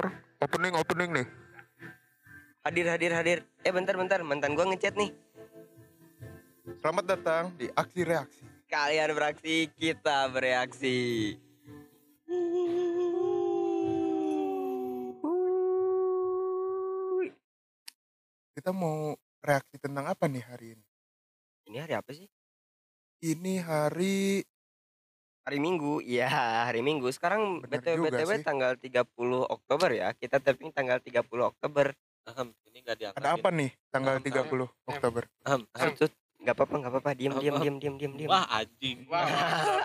Monitor. Opening, opening nih. Hadir hadir hadir. Eh bentar bentar, mantan gua ngechat nih. Selamat datang di Aksi Reaksi. Kalian beraksi, kita bereaksi. Kita mau reaksi tentang apa nih hari ini? Ini hari apa sih? Ini hari Hari Minggu. Iya, hari Minggu. Sekarang Bener BTW BTW sih. tanggal 30 Oktober ya. Kita tapping tanggal 30 Oktober. Ahem, ini gak diangkat. ada apa nih tanggal Am, 30 Oktober? Ahem, ahem. Nggak apa-apa, nggak apa-apa. Diam, Apa? diam, diam, diam, diam, diam. Wah anjing. Wah,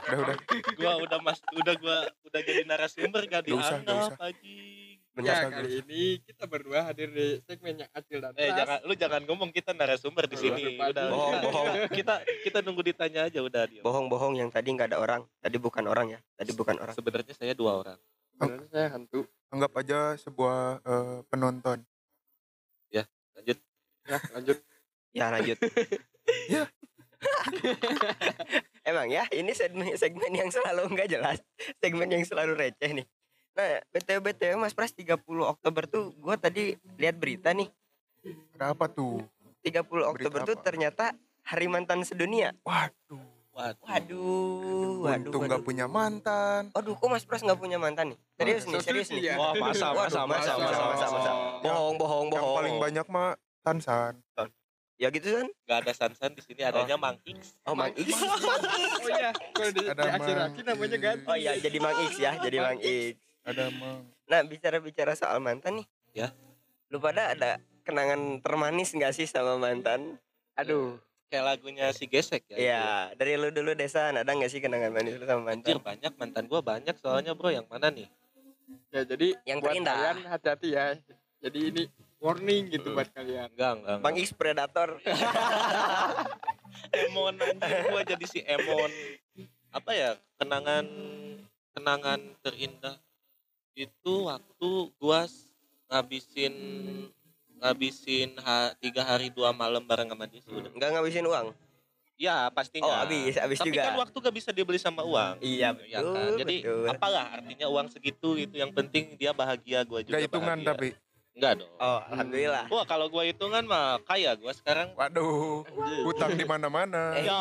Udah, udah. gua udah mas udah gua udah jadi narasumber gak Gak gak dianggap usah. anjing. Ya kali ini kita berdua hadir di segmennya Acil dan Eh jangan lu jangan ngomong kita narasumber di sini. Bohong, Udah. bohong, bohong. Kita kita nunggu ditanya aja udah dia. Bohong-bohong yang tadi nggak ada orang. Tadi bukan orang ya. Tadi bukan orang. Sebenarnya saya dua orang. Sebenarnya saya hantu. Anggap aja sebuah eh, penonton. Lanjut. Ya lanjut. Ya lanjut. Ya. Emang ya, ini segmen, segmen yang selalu nggak jelas, segmen yang selalu receh nih. Nah, btw btw Mas Pras 30 Oktober tuh, gua tadi lihat berita nih. Ada apa tuh? 30 Oktober tuh apa? ternyata Hari Mantan Sedunia. Waduh, Waduh. Waduh, waduh, untung nggak waduh. punya mantan. Waduh, kok Mas Pras nggak punya mantan nih? Serius Oh, nih, serius nih. ya. Wah masa Waduh, masa masa, masa masa, masa. masa. Bohong, bohong, Yang bohong. paling banyak mah Tansan. Ya gitu kan? Gak ada sansan di sini adanya Mang X. Oh, Mang X. Oh iya, kalau di, Ada di Mang. Reaksi namanya ganti. Oh iya, jadi Mang X ya, jadi Mang X. Ada mang. Nah, bicara-bicara soal mantan nih. Ya. Lu pada ada kenangan termanis nggak sih sama mantan? Aduh. Kayak lagunya si Gesek ya. Iya, dari lu dulu Desan, ada nggak sih kenangan manis lu sama Anjir mantan? banyak mantan gua banyak soalnya bro yang mana nih? Ya jadi Yang buat terindah. kalian hati-hati ya. Jadi ini warning gitu buat kalian. Enggak enggak. Bang X Predator. Emon anjing gua jadi si Emon. Apa ya? Kenangan kenangan terindah itu waktu gua ngabisin ngabisin ha, tiga hari dua malam bareng sama dia sih udah. Nggak ngabisin uang. Ya pastinya. Oh, habis, habis Tapi juga. kan waktu gak bisa dibeli sama uang. Iya, Ya betul. kan? Jadi betul. apalah artinya uang segitu gitu yang penting dia bahagia gua juga Gak hitungan bahagia. tapi. Enggak dong. Oh, alhamdulillah. Wah kalau gua hitungan mah kaya gua sekarang. Waduh, hutang di mana-mana. Eh, Ya.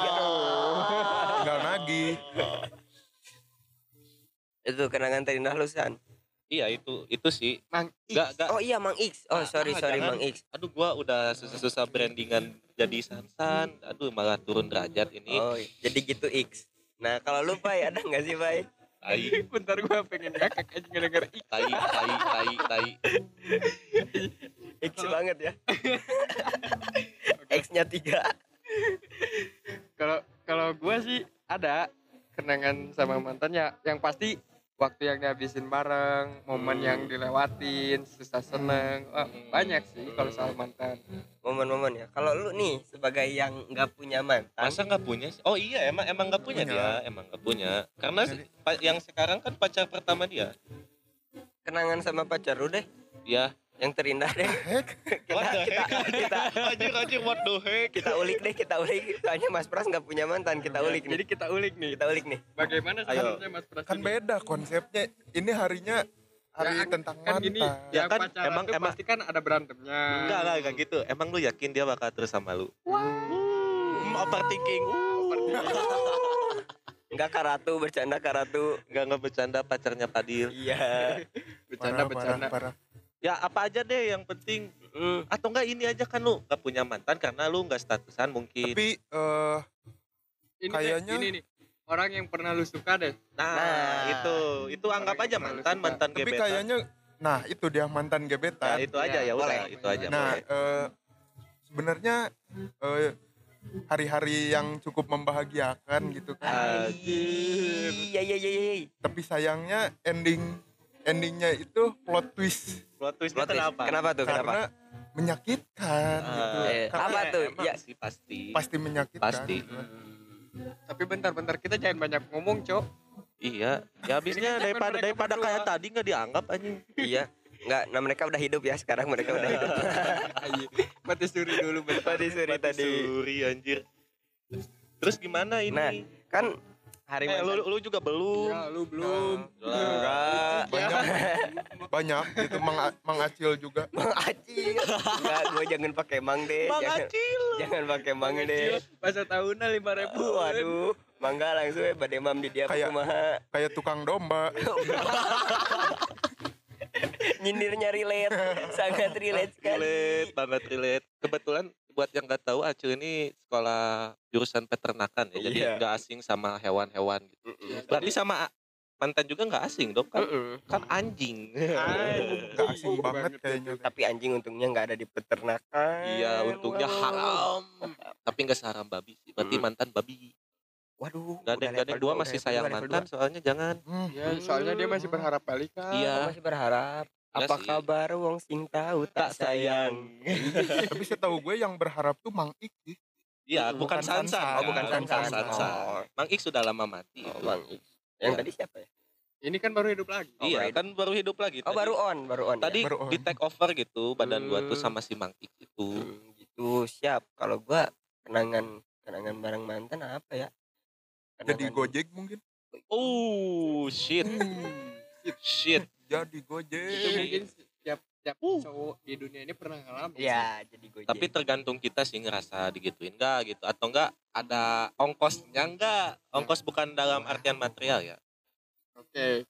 Tinggal nagih. Itu kenangan terindah lu, San. Iya itu itu sih. Mang X. Gak gak Oh iya, Mang X. Oh, sorry, ah, sorry, jangan. Mang X. aduh gua udah susah-susah brandingan jadi sansan aduh malah turun derajat ini Oh, jadi gitu X. Nah, kalau lu, Pai, ada nggak sih, Pai? tai Bentar gua pengen ngakak aja ngedenger X. tai tai tai tai X banget ya. X-nya tiga. Kalau kalau gua sih ada kenangan sama mantannya yang pasti waktu yang dihabisin bareng momen Hmm. yang dilewatin susah seneng Wah, banyak sih kalau soal mantan momen-momen ya kalau lu nih sebagai yang nggak punya mantan Masa nggak punya sih? Oh iya emang emang nggak punya, Punya. dia, emang nggak punya. Karena pa- yang sekarang kan pacar pertama dia. kenangan sama pacar lu deh Ya. Yang terindah deh kita, What the kita, heck? kita, anjir anjir what the heck? kita ulik deh kita ulik soalnya Mas Pras nggak punya mantan kita ulik nih jadi kita ulik nih kita ulik nih bagaimana seharusnya Mas Pras kan ini? beda konsepnya ini harinya hari Ya, tentang kan mantan gini Ya ya kan, kan pacaran emang- emang- pasti kan ada berantemnya Enggak enggak enggak gitu. Emang lu yakin dia bakal terus sama lu? Hmm, overthinking. nggak karatu bercanda karatu Enggak enggak bercanda pacarnya Padil. iya bercanda Parah, bercanda parah, parah. Ya apa aja deh yang penting Hmm. atau enggak ini aja kan lu gak punya mantan karena lu nggak statusan mungkin. tapi eh ini Kayaknya- deh, ini nih orang yang pernah lu suka deh Nah, Nah. itu itu anggap aja mantan mantan tapi gebetan. kayaknya nah itu dia mantan Nah, gebetan itu aja Iya, ya udah, boleh. itu aja. nah boleh. eh, sebenarnya eh, hari-hari yang cukup membahagiakan gitu kan iya iya iya iya tapi sayangnya ending endingnya itu plot twist Plot twistnya Plot twist. kenapa? kenapa tuh kenapa karena menyakitkan Ah, gitu. Eh, Karena apa tuh? Ya. sih pasti. pasti menyakitkan Pasti. gitu. tapi bentar-bentar kita jangan banyak ngomong cok Iya, ya habisnya daripada daripada kayak tadi nggak dianggap anjing. iya nggak nah mereka udah hidup ya sekarang mereka udah hidup mati suri dulu bentar tadi suri Mati tadi Suri anjir. Terus gimana ini? Nah, kan hari eh, lu, lu juga belum. ya lu belum. Lah. enggak banyak. Banyak gitu mang, mang Acil juga. Bang Acil. Enggak gue jangan pakai mang deh. Bang jangan, Acil. jangan pakai mang deh. Masa tahunan lima ribu. Waduh mangga langsung ya badai mam di dia Kayak- kumaha. kayak tukang domba. Nyindirnya relate sangat relate sekali. Relate banget relate. Kebetulan buat yang nggak tahu Acil ini sekolah jurusan peternakan ya, jadi Iya. nggak asing sama hewan-hewan gitu. Berarti sama mantan juga nggak asing dong kan? Mm-mm. Kan anjing. nggak asing banget kayaknya tapi anjing untungnya nggak ada di peternakan Iya, untungnya Wow. haram. Tapi nggak seharam babi sih. Berarti Mm. mantan babi. waduh Gak ada dua masih sayang mantan soalnya jangan. Hmm, ya soalnya dia masih berharap balikan. Iya. masih berharap Iya apa sih. kabar wong sing tahu tak Tak sayang. sayang tapi setahu gue yang berharap tuh Mang Ik sih. Iya, Bukan bukan Sansan. Sansan. oh bukan Bukan Sansan Sansan. oh, Mang Ik sudah lama mati. oh itu. bang X. yang Iya. tadi siapa ya ini kan baru hidup lagi Oh, iya, baru kan baru hidup lagi. oh Tadi- baru on baru on Tadi Baru on. di take over gitu badan gua tuh Hmm. sama si Mang Ik itu. Hmm, gitu siap kalau gua kenangan kenangan bareng mantan apa ya jadi Kenangan- Gojek mungkin Oh, shit. Shit. jadi itu Gojek mungkin setiap setiap Uh. cowok di dunia ini pernah ngalamin ya jadi gojek Tapi tergantung kita sih ngerasa digituin enggak gitu atau enggak ada ongkosnya enggak. Ongkos bukan dalam artian material ya. oke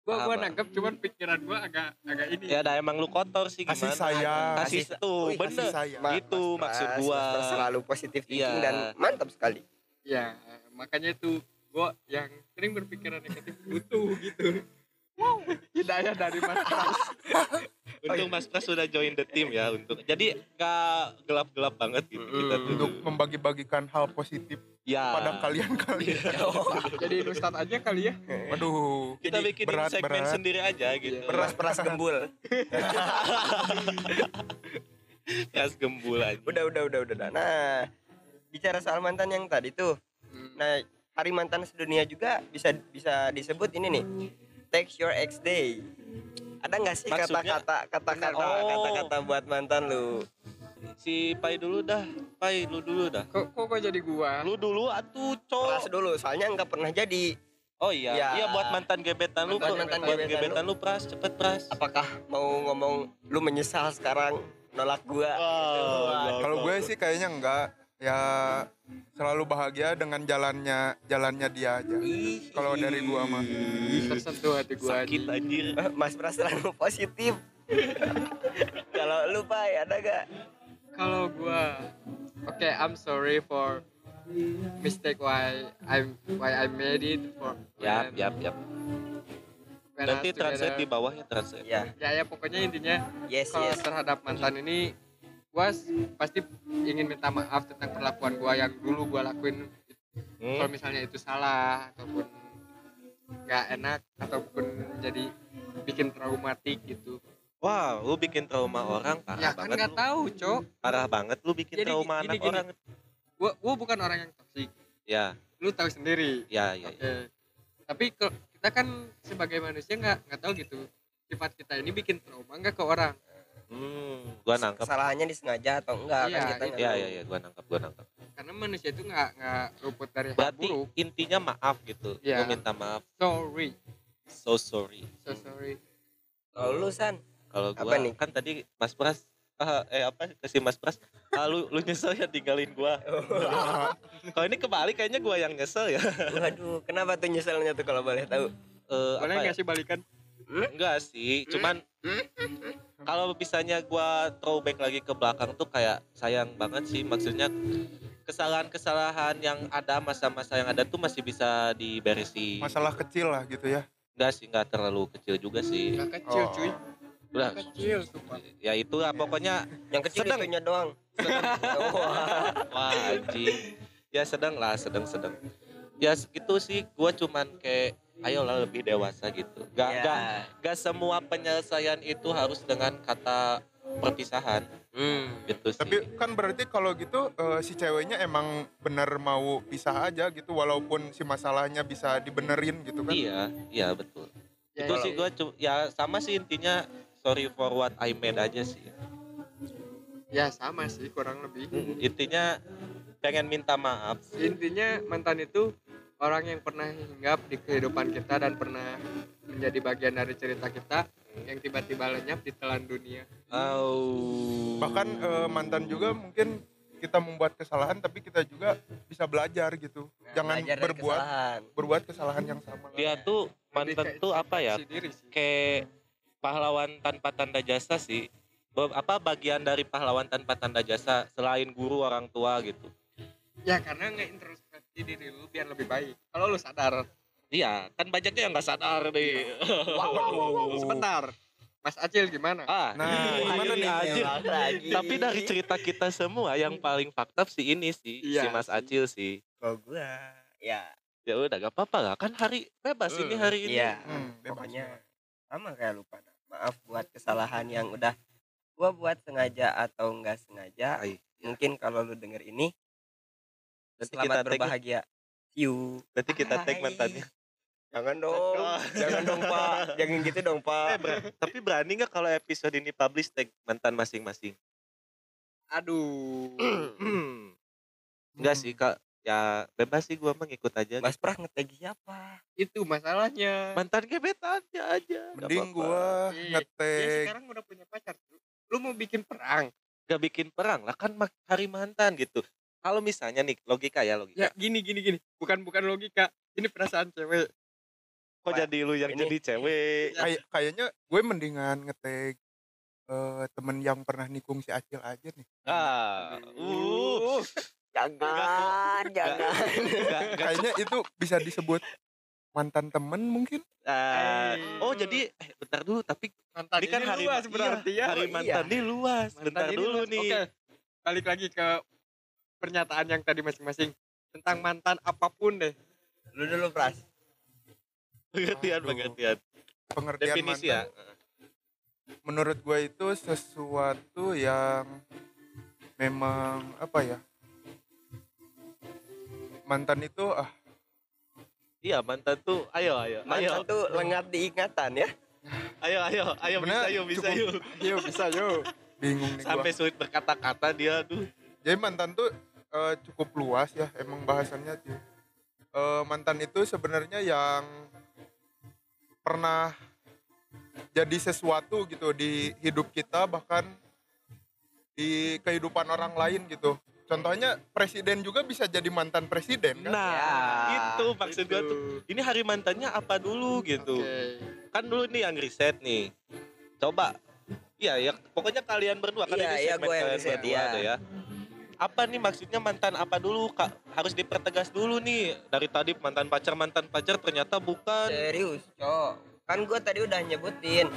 gua Paham, gua Bang. nangkep cuman pikiran gua agak agak ini Ya ada emang lu kotor sih kasih gimana. Kasih Kasih- tuh, Wih, bener. kasih Ma- Itu Mas maksud gua. Mas selalu positif thinking Iya. dan mantap sekali ya makanya itu gua yang sering berpikiran negatif butuh gitu hidayah dari mas Pras Untung Mas Pras sudah join the team ya untuk. Jadi nggak gelap-gelap banget gitu kita tuh. untuk membagi-bagikan hal positif Ya. pada kalian kalian jadi ustad aja kali ya waduh kita Jadi bikin berat segmen berat sendiri aja gitu. Mas Pras gembul Gas gembul aja. udah udah udah udah udah. nah bicara soal mantan yang tadi tuh nah hari mantan sedunia juga bisa bisa disebut ini nih text your ex day ada nggak sih kata-kata kata-kata Oh. kata-kata buat mantan lu Si Pai dulu dah. Pai lu dulu dah. kok kok, kok jadi gua Lu dulu atuh, Pras cok. dulu soalnya nggak pernah jadi Oh iya. Ya. Iya buat mantan gebetan lu, Buat mantan buat gebetan gebetan lu Pras, cepet Pras. apakah mau ngomong lu menyesal sekarang nolak gua Wow. kalau gue sih kayaknya enggak ya selalu bahagia dengan jalannya jalannya dia aja kalau dari gua mah tersentuh hati gua sakit aja. anjir. Mas Pras selalu positif kalau lu Pai ada gak kalau gua oke I'm sorry for mistake why I'm why I made it for Yap, yap, yap. when Nanti translate di together. bawah ya translate. ya ya ya pokoknya intinya yes kalau yes terhadap mantan ini gua s- pasti ingin minta maaf tentang perlakuan gua yang dulu gua lakuin kalau Hmm. misalnya itu salah ataupun nggak enak ataupun jadi bikin traumatik gitu Wah, lu bikin trauma orang ya parah kan banget nggak lu. tahu cok Parah banget lu bikin Jadi trauma gini, anak gini. orang. gua gua bukan orang yang toksik Ya, lu tahu sendiri ya, ya. Oke. Tapi ke- kita kan sebagai manusia nggak nggak tahu gitu sifat kita ini bikin trauma nggak ke orang. Hmm, gua nangkep. kesalahannya disengaja atau enggak Iya, kan kita iya. nggak Ya, tahu. ya, ya, gua nangkep, gua nangkep. Karena manusia itu nggak nggak luput dari hal Berarti buruk. intinya maaf gitu. Iya. Lu minta maaf. Sorry, So sorry. so sorry. kalau lu san Kalau Apa gua nih? kan tadi Mas Pras ah, eh apa kasih Mas Pras ah, lu lu nyesel ya tinggalin gua. Kalau ini kebalik kayaknya gua yang nyesel ya. waduh kenapa tuh nyeselnya tuh kalau boleh tahu Eh, Boleh apa ya? sih balikan? Enggak sih, cuman kalau misalnya gua throwback lagi ke belakang tuh kayak sayang banget sih maksudnya kesalahan-kesalahan yang ada masa-masa yang ada tuh masih bisa diberesi. masalah kecil lah gitu ya Enggak sih, enggak terlalu kecil juga sih. Nggak kecil Oh. cuy, Udah, nggak kecil sumpah. ya itulah pokoknya yang kecil Sedang. itunya doang Wah. wah anjing. Ya sedang lah, sedang-sedang. Ya segitu sih, gua cuman kayak ayolah lebih dewasa gitu. Gak, Ya. gak, gak semua penyelesaian itu harus dengan kata perpisahan Hmm. gitu sih. tapi kan berarti kalau gitu eh, si ceweknya emang bener mau pisah aja gitu walaupun si masalahnya bisa dibenerin gitu kan Iya, iya betul. Ya, itu ya, sih gue ya sama sih intinya sorry for what I made aja sih. Ya sama sih kurang lebih. Intinya pengen minta maaf. Intinya mantan itu orang yang pernah hinggap di kehidupan kita dan pernah menjadi bagian dari cerita kita yang tiba-tiba lenyap di telan dunia. Oh. bahkan eh, mantan juga mungkin kita membuat kesalahan tapi kita juga bisa belajar gitu jangan Belajar berbuat kesalahan. berbuat kesalahan yang sama dia tuh Lebih mantan ke tuh apa ya? Kayak pahlawan tanpa tanda jasa sih. Be- Apa bagian dari pahlawan tanpa tanda jasa selain guru orang tua gitu. Ya karena ngeintrospeksi diri lu biar lebih baik. Kalau lu sadar. Iya, kan banyaknya yang nggak sadar nih. Wow, sebentar. Mas Acil gimana? ah, Nah, gimana nih lagi. Tapi dari cerita kita semua yang paling fakta sih ini sih, si Iya Mas sih. Acil sih. Kalau gua ya Ya udah gak apa-apa lah, kan hari bebas ini Hmm, hari ini. Iya. Hmm, bebas. Pokoknya sama kayak lu pada. Maaf buat kesalahan yang udah gua buat sengaja atau enggak sengaja. Ay, Mungkin kalau lu denger ini Nanti selamat kita berbahagia. You. nanti kita tag mantannya. Jangan dong. Jangan dong, Pak. Jangan gitu dong, Eh, Pak. ber- tapi berani nggak kalau episode ini publish tag mantan masing-masing? Aduh. Enggak sih kak, ya bebas sih gua mengikut aja. Mas Pras ngetag siapa? Itu masalahnya. Mantan gebetannya aja. mending Ih, Dia ngetek sekarang udah punya pacar. Lu mau bikin perang? Gak bikin perang lah kan mak- hari mantan gitu. Kalau misalnya nih logika ya logika. Ya gini gini gini. Bukan bukan logika. Ini perasaan cewek. Kok jadi lu yang ini- jadi cewek? Kay- kayaknya gue mendingan ngetek eh, temen yang pernah nikung si Acil aja nih Ah, uh, Jangan, jangan. Kayaknya itu bisa disebut mantan temen mungkin ah. Eh. Oh jadi, eh, bentar dulu. Tapi Mantan ini kan hari luas iya, berarti ya. hari Oh, iya. mantan ini luas. Mantan bentar ini dulu luas. nih. Oke. Balik lagi ke pernyataan yang tadi masing-masing tentang mantan apa pun deh. Lu dulu, Pras. Pengertian, pengertian. pengertian Definisi mantan ya. menurut gue itu sesuatu yang memang apa ya mantan itu ah Iya mantan tuh, ayo ayo, Mantan ayo, tuh lengat diingatan ya. ayo ayo, ayo bisa Bener, yuk, bisa cukup. yuk. Yuk bisa yuk. bingung nih Sampai gua. sulit berkata-kata dia tuh. jadi mantan tuh eh, cukup luas ya emang bahasannya tuh Eh, mantan itu sebenarnya yang pernah jadi sesuatu gitu di hidup kita bahkan di kehidupan orang lain gitu contohnya presiden juga bisa jadi mantan presiden kan Nah, Ya, itu maksud gua tuh. Ini hari mantannya apa dulu gitu. Oke. Kan dulu nih yang riset nih. Coba. Iya ya, pokoknya kalian berdua kan Iya, ini segmen gua yang kalian riset, berdua iya. ada ya. Apa nih maksudnya mantan apa dulu kak? Harus dipertegas dulu nih. Dari tadi mantan pacar mantan pacar ternyata bukan. Serius, Cok. Kan gue tadi udah nyebutin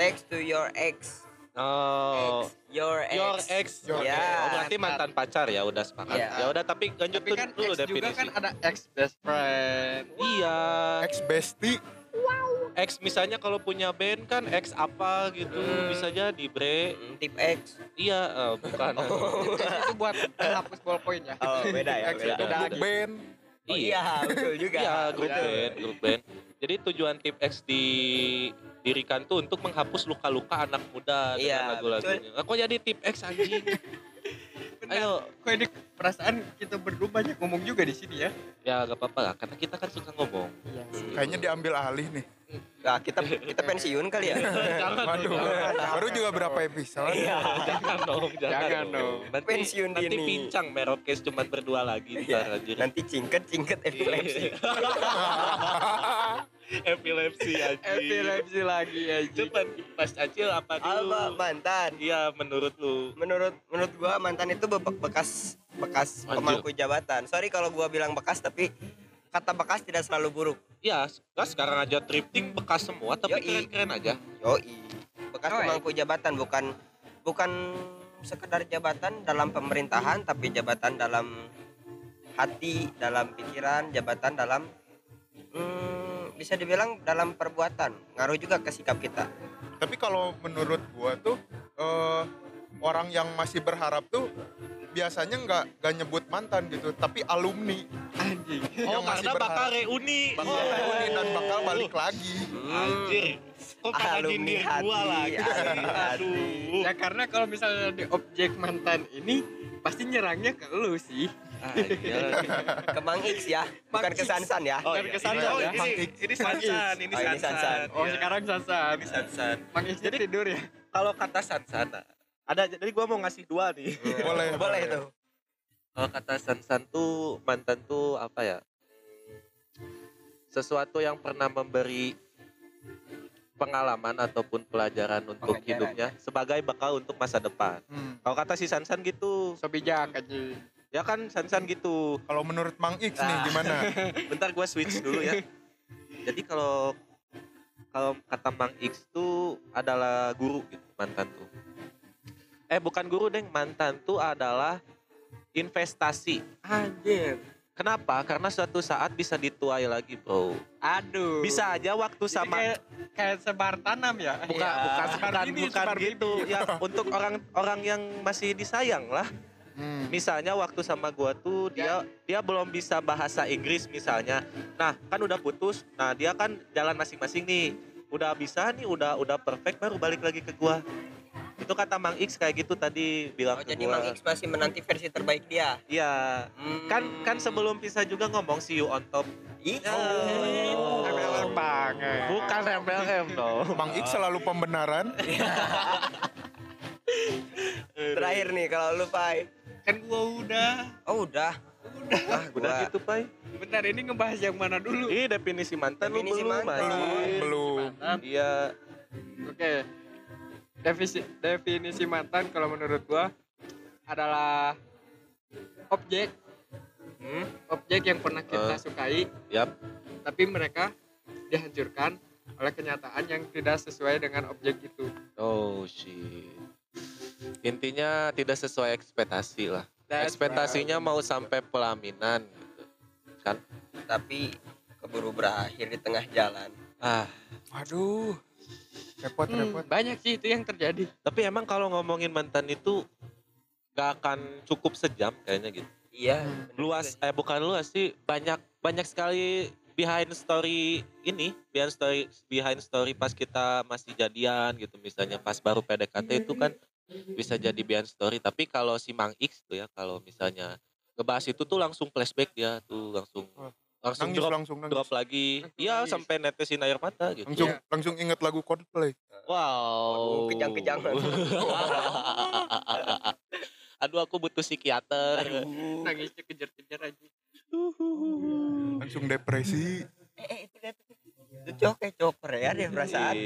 text to your ex. Oh, your ex. your ex. Your Oke. ex. Oh, berarti mantan pacar ya udah sepakat. Iya. Ya udah tapi lanjutin Tapi kan dulu ex juga definisi. kan ada ex best friend. Iya. ex bestie Ex misalnya kalau punya band kan ex apa gitu Hmm. bisa jadi bre. Mm, Tip X. Iya eh, bukan. itu buat menghapus ballpoint ya. Oh, beda ya, ex beda. itu Beda grup lagi. band Oh, iya, betul juga. Iya, grup Betul. band, grup band. Jadi tujuan tip X didirikan tuh untuk menghapus luka-luka anak muda Iya, dengan lagu-lagunya. Nah, kok jadi tip X anjing? Ayo, Kok ini perasaan kita berdua banyak ngomong juga di sini ya. ya gak apa-apa lah, karena kita kan suka ngomong. Iya. kayaknya diambil alih nih Nah, kita kita pensiun kali ya. jangan waduh dong, baru juga berapa episode Iya. jangan dong, jangan, Jangan dong. dong. Nanti, Pensiun nanti dini. pincang merokes cuma berdua lagi anjir. Nanti cingket cingket epilepsi. Epilepsi anjing. Epilepsi lagi aja. Coba pas Acil apa dulu? Apa mantan? Iya, menurut lu. Menurut menurut gua mantan itu be- bekas bekas pemangku jabatan. Sorry kalau gua bilang bekas tapi kata bekas tidak selalu buruk. Iya, sekarang aja thrifting bekas semua tapi Yoi. keren-keren aja. Yoi. Bekas Oh, pemangku jabatan bukan bukan sekedar jabatan dalam pemerintahan tapi jabatan dalam hati, dalam pikiran, jabatan dalam hmm, bisa dibilang dalam perbuatan. Ngaruh juga ke sikap kita. tapi kalau menurut gua tuh eh, orang yang masih berharap tuh biasanya nggak nggak nyebut mantan gitu tapi alumni Anjing. Oh, Yang masih karena bakal reuni. bakal reuni dan bakal balik lagi Anjir. Kok kakak Alumni nyindir gua hati, lagi? alumni hati. Aduh. Ya karena kalau misalnya di objek mantan ini pasti nyerangnya ke lu sih. Ke Mang X ya, bukan ke Sansan ya. Oh, Bukan iya. kesan oh, ya. ini, ini Sansan, ini Oh, ini Sansan. Sansan. Oh Iya. sekarang Sansan. Ini Sansan. Mang Isnya Jadi- tidur ya. Kalau kata Sansan, ada jadi gua mau ngasih dua nih. boleh Boleh itu. Kalau kata Sansan tuh mantan tuh apa ya? Sesuatu yang pernah memberi pengalaman ataupun pelajaran untuk Pengajaran. hidupnya sebagai bekal untuk masa depan. Hmm. Kalau kata si Sansan gitu, So bijak aja. Ya kan Sansan gitu. kalau menurut Mang X nih Ah. gimana Bentar gua switch dulu ya. Jadi kalau kalau kata Mang X tuh adalah guru gitu mantan tuh. Eh bukan guru deng, mantan tuh adalah investasi. Anjir. Kenapa? Karena suatu saat bisa dituai lagi, bro. Aduh. Bisa aja waktu Jadi sama kayak, kayak sebar tanam ya. bukan Iya. bukan bukan, bukan sebar gitu. Ya untuk orang orang yang masih disayang lah. Hmm. Misalnya waktu sama gua tuh dia dia belum bisa bahasa Inggris misalnya. Nah, kan udah putus. Nah, dia kan jalan masing-masing nih. Udah bisa nih, udah udah perfect baru balik lagi ke gua. Itu kata Mang X kayak gitu tadi bilang Oh, ke jadi gua. Mang X masih menanti versi terbaik dia. Iya. Hmm. Kan kan sebelum pisah juga ngomong see you on top. Ih, Oh. MLM banget. Bukan MLM dong. Mang X selalu pembenaran Terakhir nih kalau lu Pai. Kan gua udah. Oh udah. Ah, Udah gua gitu, Pai. Bentar ini ngebahas yang mana dulu? Ih, definisi mantan lu Definisi belum, mantan. anjir. belum Iya. Oke. Definisi definisi mantan kalau menurut gua adalah objek Hmm, objek yang pernah kita Eh. sukai yap. tapi mereka dihancurkan oleh kenyataan yang tidak sesuai dengan objek itu. Oh, shit. Intinya tidak sesuai ekspektasi lah. That's Ekspektasinya mau sampai pelaminan gitu. Kan? tapi keburu berakhir di tengah jalan. Ah, waduh repot Hmm, repot banyak sih itu yang terjadi. tapi emang kalau ngomongin mantan itu gak akan cukup sejam kayaknya gitu. Iya. Hmm. bener luas eh bukan luas sih banyak banyak sekali behind story ini behind story behind story pas kita masih jadian gitu misalnya pas baru PDKT itu kan bisa jadi behind story tapi kalau si Mang X tuh ya kalau misalnya ngebahas itu tuh langsung flashback dia tuh langsung langsung nangis drop langsung nangis drop lagi iya sampai netesin air mata gitu langsung Iya. langsung inget lagu Coldplay wow Waduh, kejang-kejangan. aduh aku butuh psikiater Aduh. Nangisnya kejar-kejar aja. langsung depresi Eh, eh, itu tuh. Itu cowok kayak cowok Korea deh perasaan.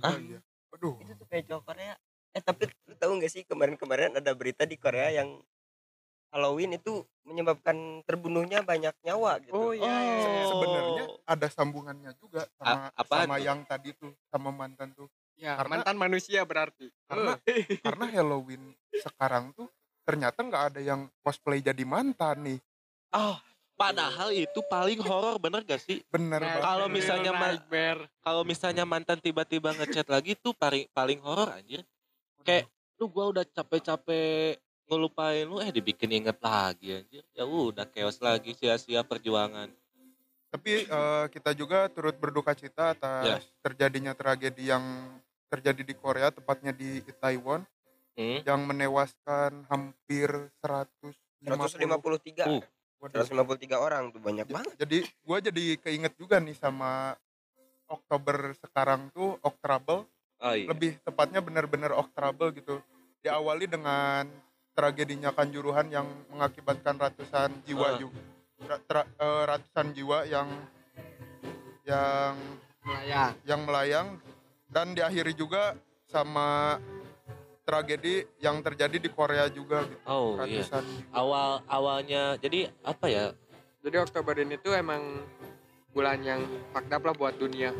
oh, iya. aduh Itu tuh kayak cowok Korea. Eh tapi tahu nggak sih kemarin-kemarin ada berita di Korea yang Halloween itu menyebabkan terbunuhnya banyak nyawa gitu. Oh iya. iya. sebenarnya ada sambungannya juga sama A- apaan sama tuh? yang tadi tuh sama mantan tuh Ya, Karena- mantan manusia berarti. Karena karena Halloween sekarang tuh ternyata nggak ada yang cosplay jadi mantan nih. Ah, padahal itu paling horor bener gak sih? Bener Nah, kalau misalnya ma-. Kalau misalnya mantan tiba-tiba ngechat lagi tuh paling paling horor anjir. Kayak lu gua udah capek-capek ngelupain lu eh dibikin inget lagi anjir. Ya udah chaos lagi sia-sia perjuangan. Tapi eh, kita juga turut berduka cita atas Ya. terjadinya tragedi yang terjadi di Korea, tepatnya di Taiwan, Hmm? yang menewaskan hampir 150. 153 Uh. Waduh. 153 orang tuh banyak banget Jadi gue jadi keinget juga nih sama Oktober sekarang tuh Oktrable, Oh iya. lebih tepatnya benar-benar Oktrable gitu. Diawali dengan tragedinya Kanjuruhan yang mengakibatkan ratusan jiwa Ah. juga, Ra- tra- eh, ratusan jiwa yang yang Melayang. yang melayang dan diakhiri juga sama tragedi yang terjadi di Korea juga gitu. Oh iya. Ratusan jiwa. Awal awalnya jadi apa ya? Jadi Oktober ini tuh emang bulan yang fucked up lah buat dunia.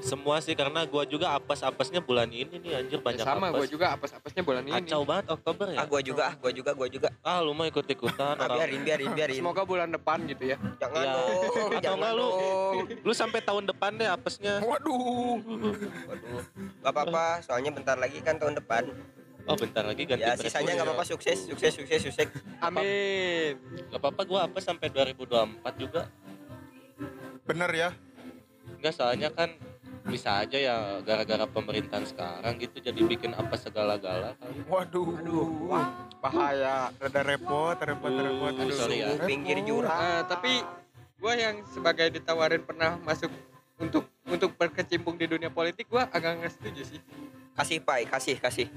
Semua sih karena gua juga apes-apesnya bulan ini nih anjir Ya banyak sama gue apes. juga apes-apesnya bulan ini. Kacau banget Oktober ya. ah gua juga ah gua juga gua juga Ah lu mau ikut-ikutan ah, biarin biarin biarin Semoga bulan depan gitu ya. jangan Iya. dong Atau enggak lu- dong Lu sampai tahun depan deh apesnya. Waduh. waduh gak apa-apa soalnya bentar lagi kan tahun depan Oh bentar lagi ganti ya presiden. sisanya nggak apa-apa sukses sukses sukses sukses Amin. Gak apa-apa gua apes sampai 2024 juga. Bener ya. Enggak soalnya kan bisa aja ya gara-gara pemerintahan sekarang gitu jadi bikin apa segala-gala kali. Waduh. Bahaya. Rada repot, repot, Uh, repot. Aduh, sorry ya. repot. pinggir jurang Eh, tapi gue yang sebagai ditawarin pernah masuk untuk untuk berkecimpung di dunia politik gue agak nggak setuju sih. kasih pai kasih kasih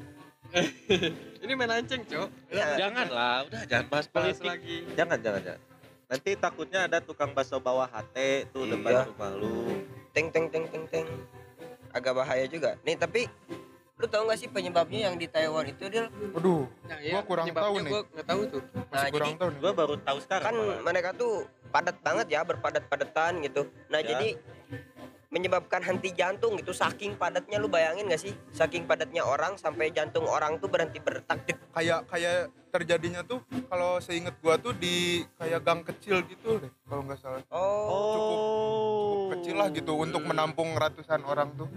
Ini melenceng cok. Ya, Jangan lah, udah jangan bahas Bahas politik. lagi. Jangan, jangan, jangan. Nanti takutnya ada tukang bakso bawah hati tuh Iya. depan rumah lu. teng teng teng teng teng agak bahaya juga nih tapi lu tahu nggak sih penyebabnya yang di Taiwan itu dia Waduh, Nah, Gua kurang tahu nih. Gue nggak tahu tuh. masih Nah, kurang jadi- tahu nih. Gua baru tahu sekarang. kan malah. mereka tuh padat banget ya berpadat-padatan gitu nah Ya. jadi menyebabkan henti jantung gitu saking padatnya lu bayangin gak sih saking padatnya orang sampai jantung orang tuh berhenti berdetak Dek. Kayak kayak terjadinya tuh kalau seinget gua tuh di kayak gang kecil gitu deh, kalau nggak salah. oh cukup Kecil lah gitu untuk menampung ratusan orang tuh.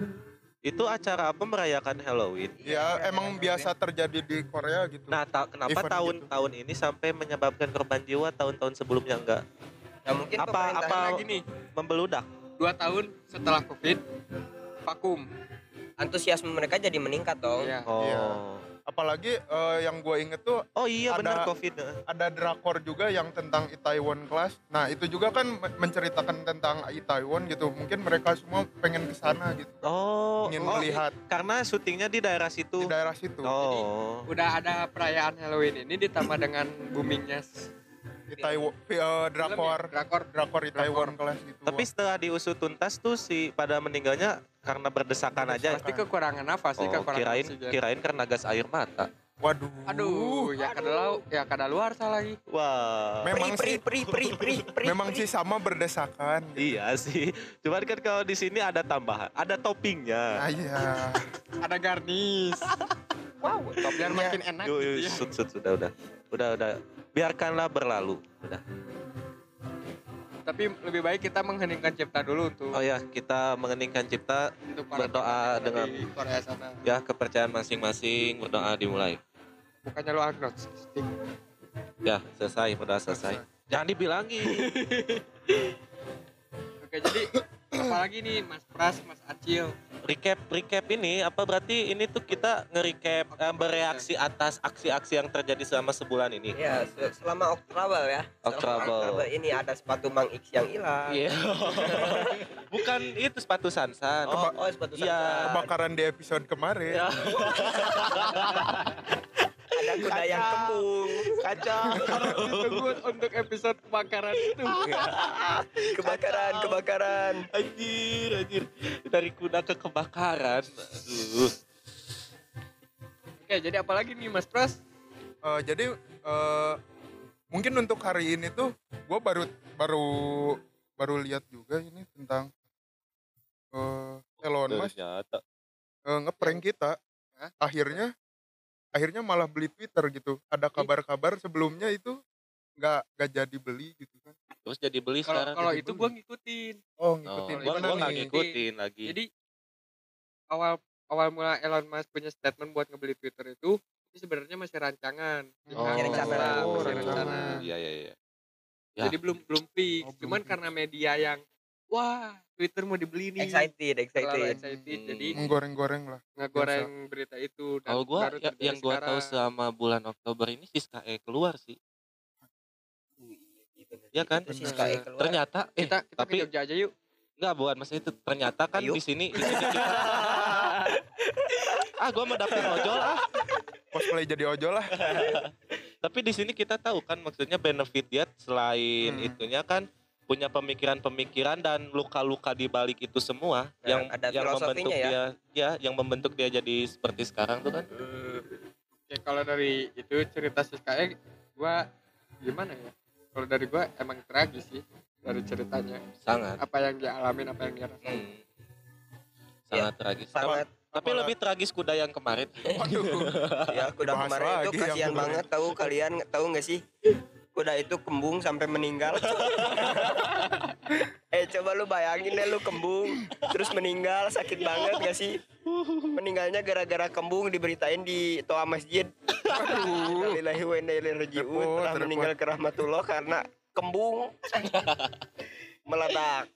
Itu acara apa merayakan Halloween? Ya emang biasa terjadi di Korea gitu. Nah, ta- kenapa Event tahun gitu. tahun ini sampai menyebabkan korban jiwa tahun-tahun sebelumnya enggak ya mungkin apa- apa- Lagi nih, membeludak? dua tahun setelah covid vakum. antusiasme mereka jadi meningkat dong Iya. Oh. Iya. Apalagi eh, yang gue inget tuh Oh iya Ada- benar Covid. ada drakor juga yang tentang Itaewon Class. Nah itu juga kan me- menceritakan tentang Itaewon gitu. Mungkin mereka semua pengen ke sana gitu, Oh, ingin oh, melihat karena syutingnya di daerah di situ. daerah situ. Oh. Udah ada perayaan Halloween ini ditambah dengan boomingnya s- Itaewon eh, film ya, drakor drakor. drakor Itaewon Class gitu. Tapi setelah diusut tuntas tuh si pada meninggalnya karena berdesakan aja. Pasti kekurangan nafas sih, Oh, kekurangan kirain oksigen. kirain karena gas air mata. Waduh. Aduh, ya kada lau, ya kada luar salah lagi. Wah. Memang pri sih pri pri pri pri memang pri. sih sama berdesakan. Gitu. Iya sih. Cuman kan kalau di sini ada tambahan, ada toppingnya. Ah, iya. Ada garnish. wow toppingnya makin enak Yuk, gitu ya. sut, sut, sudah, udah, udah, udah. Biarkanlah berlalu. Udah. Tapi lebih baik kita mengheningkan cipta dulu untuk Oh ya, kita mengeningkan cipta untuk berdoa dengan- Korea sana. ya kepercayaan masing-masing berdoa dimulai. Bukannya lu agnostik. Ya, selesai, udah selesai. Jangan dibilangin. Oke, jadi apalagi nih Mas Pras, Mas Acil. Recap recap ini apa berarti ini tuh kita nge-recap eh, bereaksi atas aksi-aksi yang terjadi selama sebulan ini. ya se- selama Oktober ya Oktober. Ini ada sepatu Mang X yang hilang Iya. Bukan itu sepatu Sansan. oh, oh sepatu Iya. Sansan. Kebakaran di episode kemarin. Ada kuda yang kembung kacau. Ditunggu untuk episode kebakaran itu. kebakaran kebakaran Anjir, anjir. Dari kuda ke kebakaran. Aduh. Oke, jadi apalagi nih Mas Pras? Eh, jadi eh, mungkin untuk hari ini tuh gue baru baru baru lihat juga ini tentang eh Elon Musk eh, ngeprank kita Hah? akhirnya akhirnya malah beli Twitter gitu ada kabar-kabar sebelumnya itu nggak nggak jadi beli gitu kan terus jadi beli Kalau sekarang kalau itu beli. gua ngikutin. oh oh, ngikutin gua gimana gua nggak ngikutin lagi Jadi awal awal mula Elon Musk punya statement buat ngebeli Twitter itu itu sebenarnya masih rancangan. Oh. Masih rencana. masih Oh, rencana. rencana. iya iya iya Ya. Jadi belum belum fix. Oh, belum Cuman fix. karena media yang wah Twitter mau dibeli nih. excited Terlalu excited excited. Hmm. Jadi menggoreng-goreng lah ngegoreng berita itu. kalau gua baru ya- yang gua tahu selama bulan Oktober ini Siska E keluar sih Iya kan? Itu Bener. SKE keluar. ternyata eh kita kita tapi ke Jogja aja yuk. Enggak buat maksudnya itu ternyata kan Ayo. di sini di sini kita ah gua mau dapet ojol ah cosplay jadi ojol lah tapi di sini kita tahu kan maksudnya benefit dia selain Hmm. itunya kan punya pemikiran-pemikiran dan luka-luka di balik itu semua Dan yang ada yang membentuk ya. dia ya yang membentuk dia jadi seperti sekarang tuh kan Oke, kalau dari itu cerita Siskae gua gimana ya? Kalau dari gua emang tragis sih dari ceritanya. sangat Apa yang dia alamin, apa yang dia rasain. hmm. sangat tragis Tapi- sangat tapi Apalah. lebih tragis kuda yang kemarin waduh ya kuda Dibahas kemarin itu kasihan banget tahu kalian tahu nggak sih kuda itu kembung sampai meninggal. Eh coba lu bayangin deh lu kembung terus meninggal sakit banget gak sih? Meninggalnya gara-gara kembung diberitain di toa masjid. Innalillahi wa inna ilaihi raji'un. Telah meninggal ke rahmatullah karena kembung. Meledak.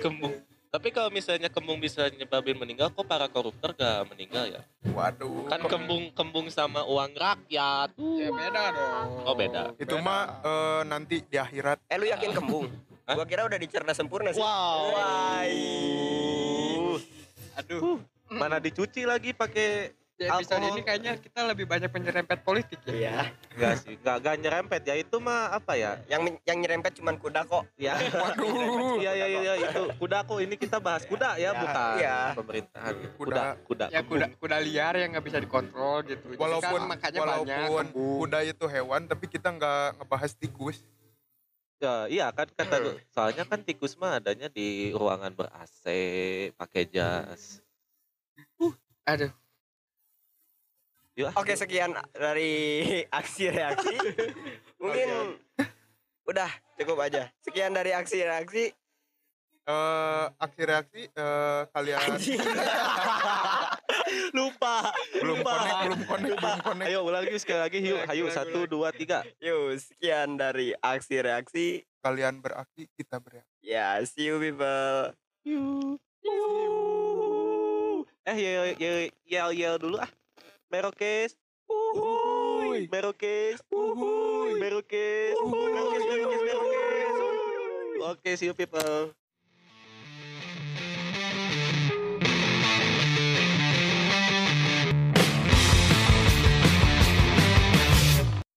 Kembung tapi kalau misalnya kembung bisa nyebabin meninggal kok para koruptor gak meninggal ya waduh kan kembung kembung sama uang rakyat Ya beda dong. Oh, beda. itu mah eh, nanti di akhirat eh lu yakin kembung Hah? gua kira udah dicerna sempurna sih wow Wai. Aduh. mana dicuci lagi pakai Di episode Alkohol. ini kayaknya kita lebih banyak menyerempet politik ya. Iya. Enggak sih, enggak enggak nyerempet ya itu mah apa ya? Yang yang nyerempet cuman kuda kok. Ya. Waduh. Iya iya iya itu kuda kok ini kita bahas kuda ya, Ya, bukan iya. pemerintahan. Kuda. Kuda, kuda. Ya kuda kuda liar yang nggak bisa dikontrol gitu. Jadi walaupun kan makanya banyak walaupun kuda itu hewan tapi kita nggak ngebahas tikus Ya, iya kan kata. Soalnya kan tikus mah adanya di ruangan ber AC, pakai jas. Aduh. Yuk. Oke sekian dari aksi reaksi. Mungkin udah cukup aja. Sekian dari aksi reaksi. eh aksi reaksi eh, kalian lupa. belum lupa. connect belum connect belum connect Ayo ulang lagi sekali lagi yuk. Ayo satu dua tiga. Yuk sekian dari aksi reaksi. kalian beraksi kita bereaksi Ya see you people. Eh yel yel yel yel dulu ah. Merokes. Uhuy. Merokes. Uhuy. Merokes. Merokes. Merokes. Merokes. Oke, see you people.